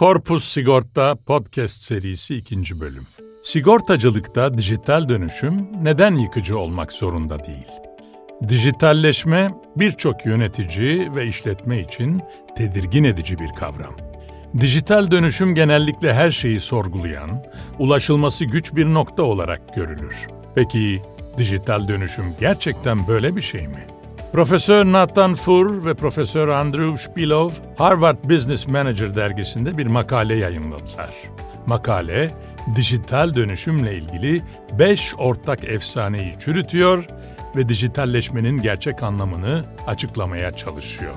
Korpus Sigorta Podcast serisi ikinci bölüm. Sigortacılıkta dijital dönüşüm neden yıkıcı olmak zorunda değil? Dijitalleşme birçok yönetici ve işletme için tedirgin edici bir kavram. Dijital dönüşüm genellikle her şeyi sorgulayan, ulaşılması güç bir nokta olarak görülür. Peki dijital dönüşüm gerçekten böyle bir şey mi? Profesör Nathan Fur ve Profesör Andrew Spilov, Harvard Business Manager dergisinde bir makale yayınladılar. Makale, dijital dönüşümle ilgili 5 ortak efsaneyi çürütüyor ve dijitalleşmenin gerçek anlamını açıklamaya çalışıyor.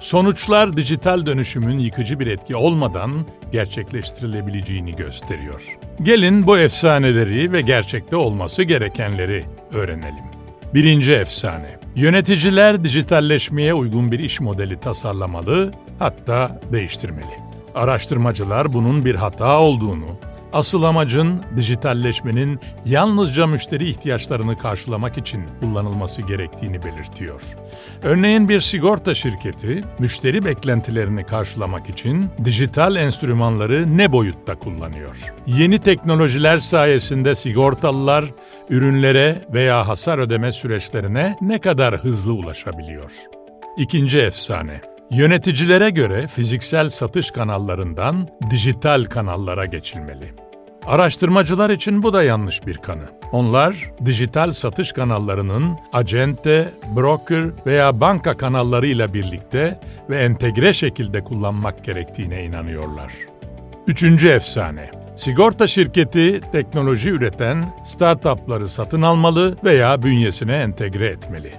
Sonuçlar dijital dönüşümün yıkıcı bir etki olmadan gerçekleştirilebileceğini gösteriyor. Gelin bu efsaneleri ve gerçekte olması gerekenleri öğrenelim. Birinci efsane. Yöneticiler dijitalleşmeye uygun bir iş modeli tasarlamalı, hatta değiştirmeli. Araştırmacılar bunun bir hata olduğunu, asıl amacın dijitalleşmenin yalnızca müşteri ihtiyaçlarını karşılamak için kullanılması gerektiğini belirtiyor. Örneğin bir sigorta şirketi müşteri beklentilerini karşılamak için dijital enstrümanları ne boyutta kullanıyor? Yeni teknolojiler sayesinde sigortalılar ürünlere veya hasar ödeme süreçlerine ne kadar hızlı ulaşabiliyor? İkinci efsane Yöneticilere göre fiziksel satış kanallarından dijital kanallara geçilmeli. Araştırmacılar için bu da yanlış bir kanı. Onlar dijital satış kanallarının acente, broker veya banka kanallarıyla birlikte ve entegre şekilde kullanmak gerektiğine inanıyorlar. Üçüncü efsane. Sigorta şirketi teknoloji üreten startupları satın almalı veya bünyesine entegre etmeli.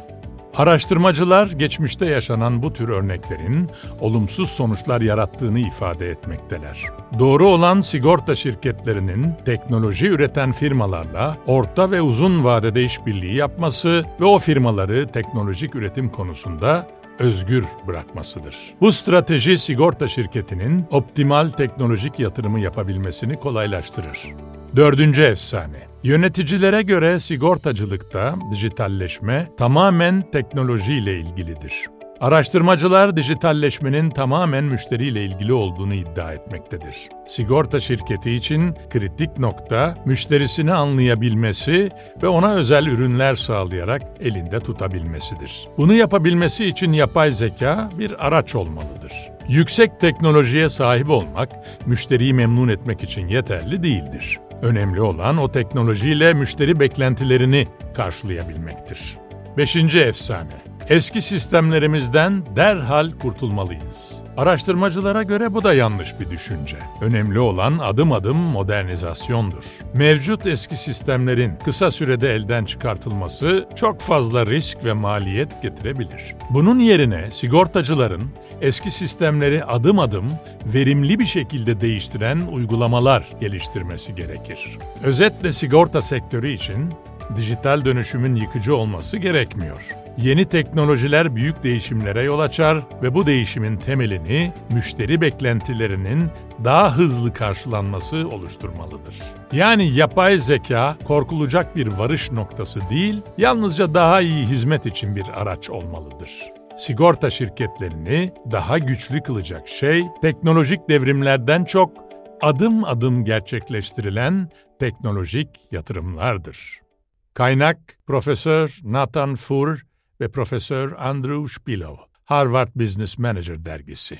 Araştırmacılar geçmişte yaşanan bu tür örneklerin olumsuz sonuçlar yarattığını ifade etmekteler. Doğru olan sigorta şirketlerinin teknoloji üreten firmalarla orta ve uzun vadede işbirliği yapması ve o firmaları teknolojik üretim konusunda özgür bırakmasıdır. Bu strateji sigorta şirketinin optimal teknolojik yatırımı yapabilmesini kolaylaştırır. Dördüncü efsane. Yöneticilere göre sigortacılıkta dijitalleşme tamamen teknolojiyle ilgilidir. Araştırmacılar dijitalleşmenin tamamen müşteriyle ilgili olduğunu iddia etmektedir. Sigorta şirketi için kritik nokta müşterisini anlayabilmesi ve ona özel ürünler sağlayarak elinde tutabilmesidir. Bunu yapabilmesi için yapay zeka bir araç olmalıdır. Yüksek teknolojiye sahip olmak müşteriyi memnun etmek için yeterli değildir. Önemli olan o teknolojiyle müşteri beklentilerini karşılayabilmektir. Beşinci efsane. Eski sistemlerimizden derhal kurtulmalıyız. Araştırmacılara göre bu da yanlış bir düşünce. Önemli olan adım adım modernizasyondur. Mevcut eski sistemlerin kısa sürede elden çıkartılması çok fazla risk ve maliyet getirebilir. Bunun yerine sigortacıların eski sistemleri adım adım verimli bir şekilde değiştiren uygulamalar geliştirmesi gerekir. Özetle sigorta sektörü için dijital dönüşümün yıkıcı olması gerekmiyor. Yeni teknolojiler büyük değişimlere yol açar ve bu değişimin temelini müşteri beklentilerinin daha hızlı karşılanması oluşturmalıdır. Yani yapay zeka korkulacak bir varış noktası değil, yalnızca daha iyi hizmet için bir araç olmalıdır. Sigorta şirketlerini daha güçlü kılacak şey teknolojik devrimlerden çok adım adım gerçekleştirilen teknolojik yatırımlardır. Kaynak Profesör Nathan Fur ve Profesör Andrew Spilov, Harvard Business Manager dergisi.